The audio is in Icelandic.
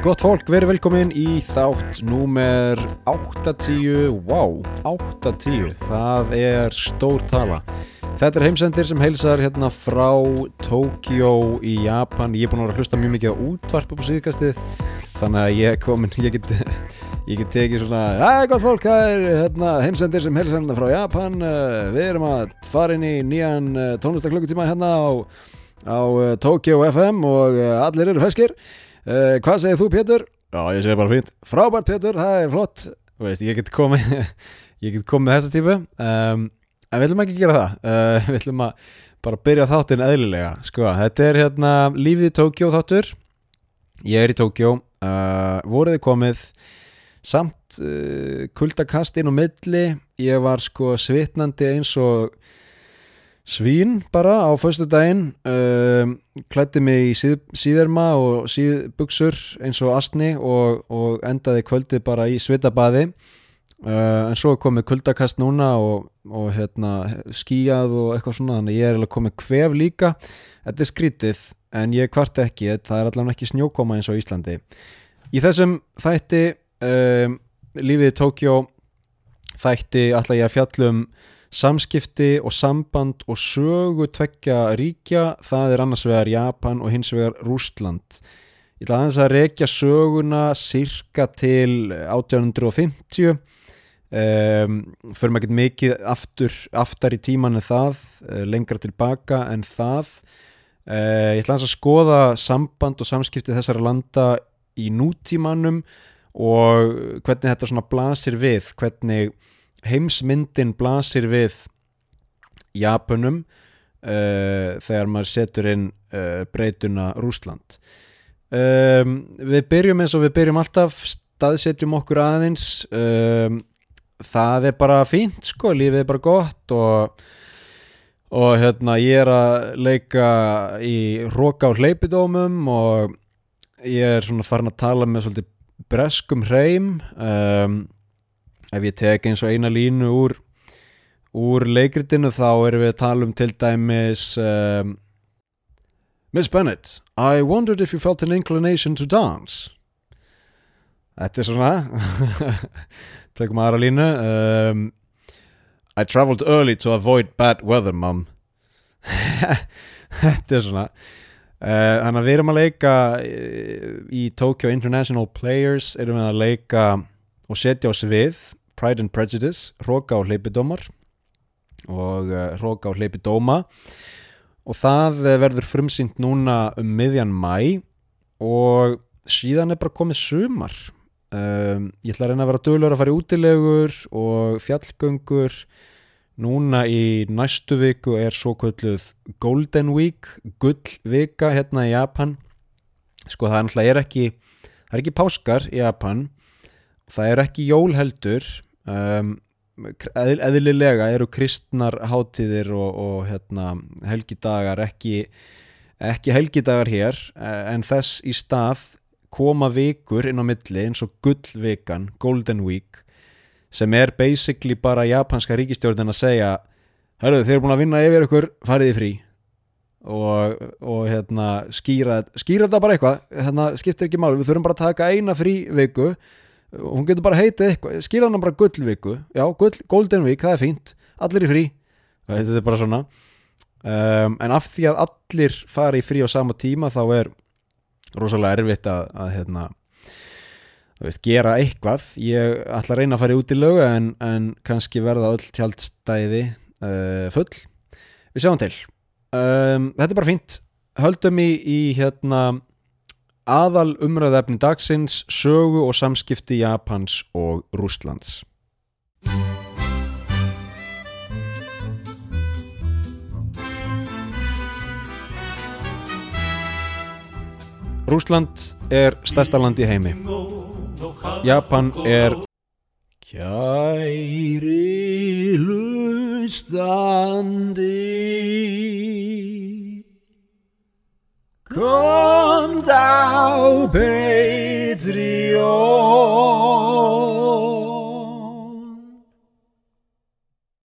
Gott fólk, verið velkomin í þátt númer 80, wow, 80, það er stór tala. Þetta er heimsendir sem heilsar hérna frá Tókjó í Japan. Ég er búin að vera að hlusta mjög mikið á útvarp á síðkastið, þannig að ég er komin, ég get, ég get tekið svona, að gott fólk, það er hérna, heimsendir sem heilsar hérna frá Japan. Uh, Við erum að fara inn í nýjan uh, tónlistarklukkutíma hérna á, á uh, Tókjó FM og allir eru feskir. Uh, hvað segir þú Pétur? Já, ég segi bara fínt. Frábært Pétur, það er flott. Þú veist, ég get komið, ég get komið þessa típu. Um, en við ætlum ekki að gera það. Uh, við ætlum að bara byrja þáttinn eðlilega. Sko, þetta er hérna lífið í Tókjó þáttur. Ég er í Tókjó. Uh, voruði komið samt kuldakast inn á milli. Ég var sko svitnandi eins og svín bara á föstu daginn um, klætti mig í síð, síðerma og síðbuksur eins og astni og, og endaði kvöldið bara í svitabaði. Uh, en svo komið kuldakast núna og, og hérna, skíjað og eitthvað svona þannig ég er alveg komið kvef líka. Þetta er skrítið en ég kvart ekki það er allavega ekki snjókoma eins og Íslandi. Í þessum þætti um, lífið í Tókjó þætti ætla ég að fjallum samskipti og samband og sögu tveggja ríkja það er annars vegar Japan og hins vegar Rústland ég ætla aðeins að rekja söguna cirka til 1850 um, fyrir maður ekki mikið aftur, aftar í tíman en það uh, lengra tilbaka en það. Uh, ég ætla aðeins að skoða samband og samskipti þessara landa í nútímanum og hvernig þetta svona blasir við hvernig heimsmyndin blasir við Japunum uh, þegar maður setur inn uh, breytuna Rúsland um, við byrjum eins og við byrjum alltaf staðsetjum okkur aðeins um, það er bara fínt sko, lífið er bara gott og og hérna ég er að leika í róka á hleypidómum og ég er svona farin að tala með svolítið breskum hreim um, ef ég tek eins og eina línu úr úr leikritinu þá erum við að tala um til dæmis um, Miss Bennett I wondered if you felt an inclination to dance. Þetta er svona tökum aðra línu um, I travelled early to avoid bad weather mum. Þetta er svona uh, Þannig að við erum að leika í Tokyo International Players erum við að leika og setja á svið Pride and Prejudice, Hróka og Hleypidómar og uh, Hróka og Hleypidóma. Og það verður frumsýnt núna um miðjan mæ og síðan er bara komið sumar. Um, ég ætla að reyna að vera dölur að fara í útilegur og fjallgöngur. Núna í næstu viku er svo kvölduð Golden Week gullvika hérna í Japan. Sko það er náttúrulega ekki það er ekki páskar í Japan. Það er ekki jól heldur um, eð, eðlilega eru kristnar hátíðir og, og hérna, helgidagar ekki, ekki helgidagar hér en þess í stað koma vikur inn á milli eins og gullvikan, Golden Week sem er basically bara japanska ríkistjórnin að segja hörru þeir eru búin að vinna yfir ykkur, farið í frí. Og, og hérna, skýra, skýra þetta bara eitthvað hérna, skiptir ekki máli, við þurfum bara að taka eina frí viku hún getur bara heitið eitthvað, skýra hann bara gullviku. Já, gull, golden week, það er fínt. Allir í frí, þetta er bara svona. Um, en af því að allir fari í frí á sama tíma þá er rosalega erfitt að, að hérna veist, gera eitthvað. Ég ætla að reyna að fara út í lögu en, en kannski verða öll tjaldstæði uh, full. Við sjáum til. Um, þetta er bara fínt. Höldum í, í hérna aðal umræðefni dagsins sögu og samskipti Japans og Rústlands Rústland er stærsta land í heimi. Japan er Kæri hlustandi Tau beidz rio.